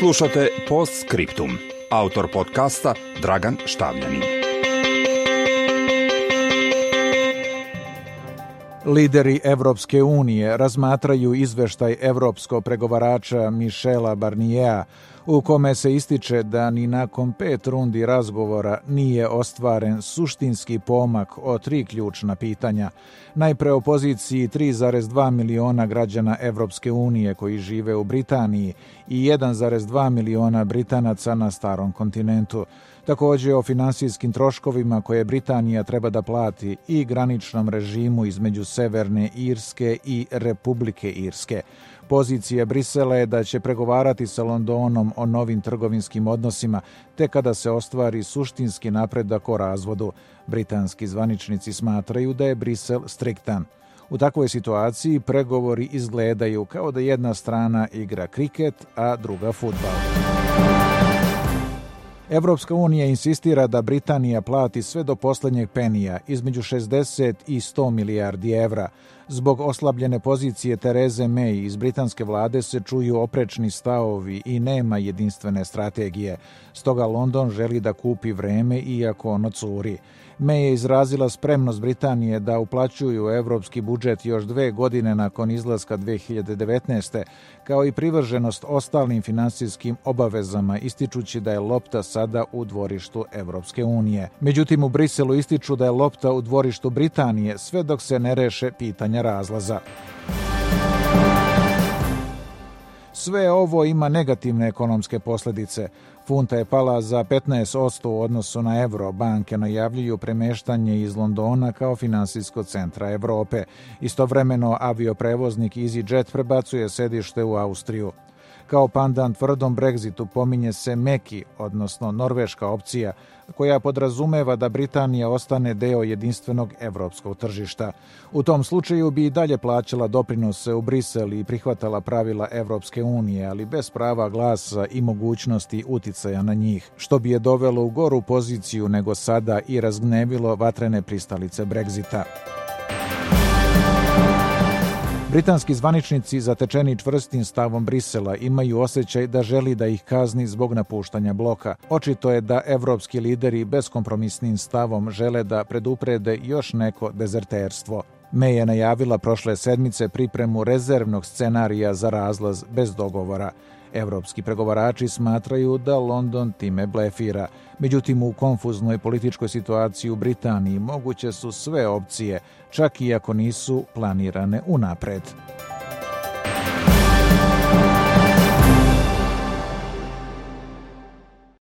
Slušate Post Scriptum. Autor podcasta Dragan Štavljanin. Lideri Evropske unije razmatraju izveštaj evropskog pregovarača Mišela Barnijea u kome se ističe da ni nakon pet rundi razgovora nije ostvaren suštinski pomak o tri ključna pitanja. Najpre o poziciji 3,2 miliona građana Evropske unije koji žive u Britaniji i 1,2 miliona Britanaca na starom kontinentu. Također o finansijskim troškovima koje Britanija treba da plati i graničnom režimu između Severne Irske i Republike Irske. Pozicija Brisela je da će pregovarati sa Londonom o novim trgovinskim odnosima, te kada se ostvari suštinski napredak o razvodu. Britanski zvaničnici smatraju da je Brisel striktan. U takvoj situaciji pregovori izgledaju kao da jedna strana igra kriket, a druga futbal. Evropska unija insistira da Britanija plati sve do posljednjeg penija, između 60 i 100 milijardi evra. Zbog oslabljene pozicije Tereze May iz britanske vlade se čuju oprečni stavovi i nema jedinstvene strategije. Stoga London želi da kupi vreme iako ono curi. May je izrazila spremnost Britanije da uplaćuju evropski budžet još dve godine nakon izlaska 2019. kao i privrženost ostalim finansijskim obavezama ističući da je lopta sada u dvorištu Evropske unije. Međutim, u Briselu ističu da je lopta u dvorištu Britanije sve dok se ne reše pitanja razlaza. Sve ovo ima negativne ekonomske posljedice. Funta je pala za 15% u odnosu na euro. Banke najavljuju premeštanje iz Londona kao finansijskog centra Europe. Istovremeno avioprevoznik EasyJet prebacuje sedište u Austriju. Kao pandan tvrdom Brexitu pominje se Meki, odnosno norveška opcija, koja podrazumeva da Britanija ostane deo jedinstvenog evropskog tržišta. U tom slučaju bi i dalje plaćala doprinose u Brisel i prihvatala pravila Evropske unije, ali bez prava glasa i mogućnosti uticaja na njih, što bi je dovelo u goru poziciju nego sada i razgnevilo vatrene pristalice Brexita. Britanski zvaničnici zatečeni čvrstim stavom Brisela imaju osjećaj da želi da ih kazni zbog napuštanja bloka. Očito je da evropski lideri beskompromisnim stavom žele da preduprede još neko dezerterstvo. May je najavila prošle sedmice pripremu rezervnog scenarija za razlaz bez dogovora. Evropski pregovarači smatraju da London time blefira. Međutim, u konfuznoj političkoj situaciji u Britaniji moguće su sve opcije, čak i ako nisu planirane unapred.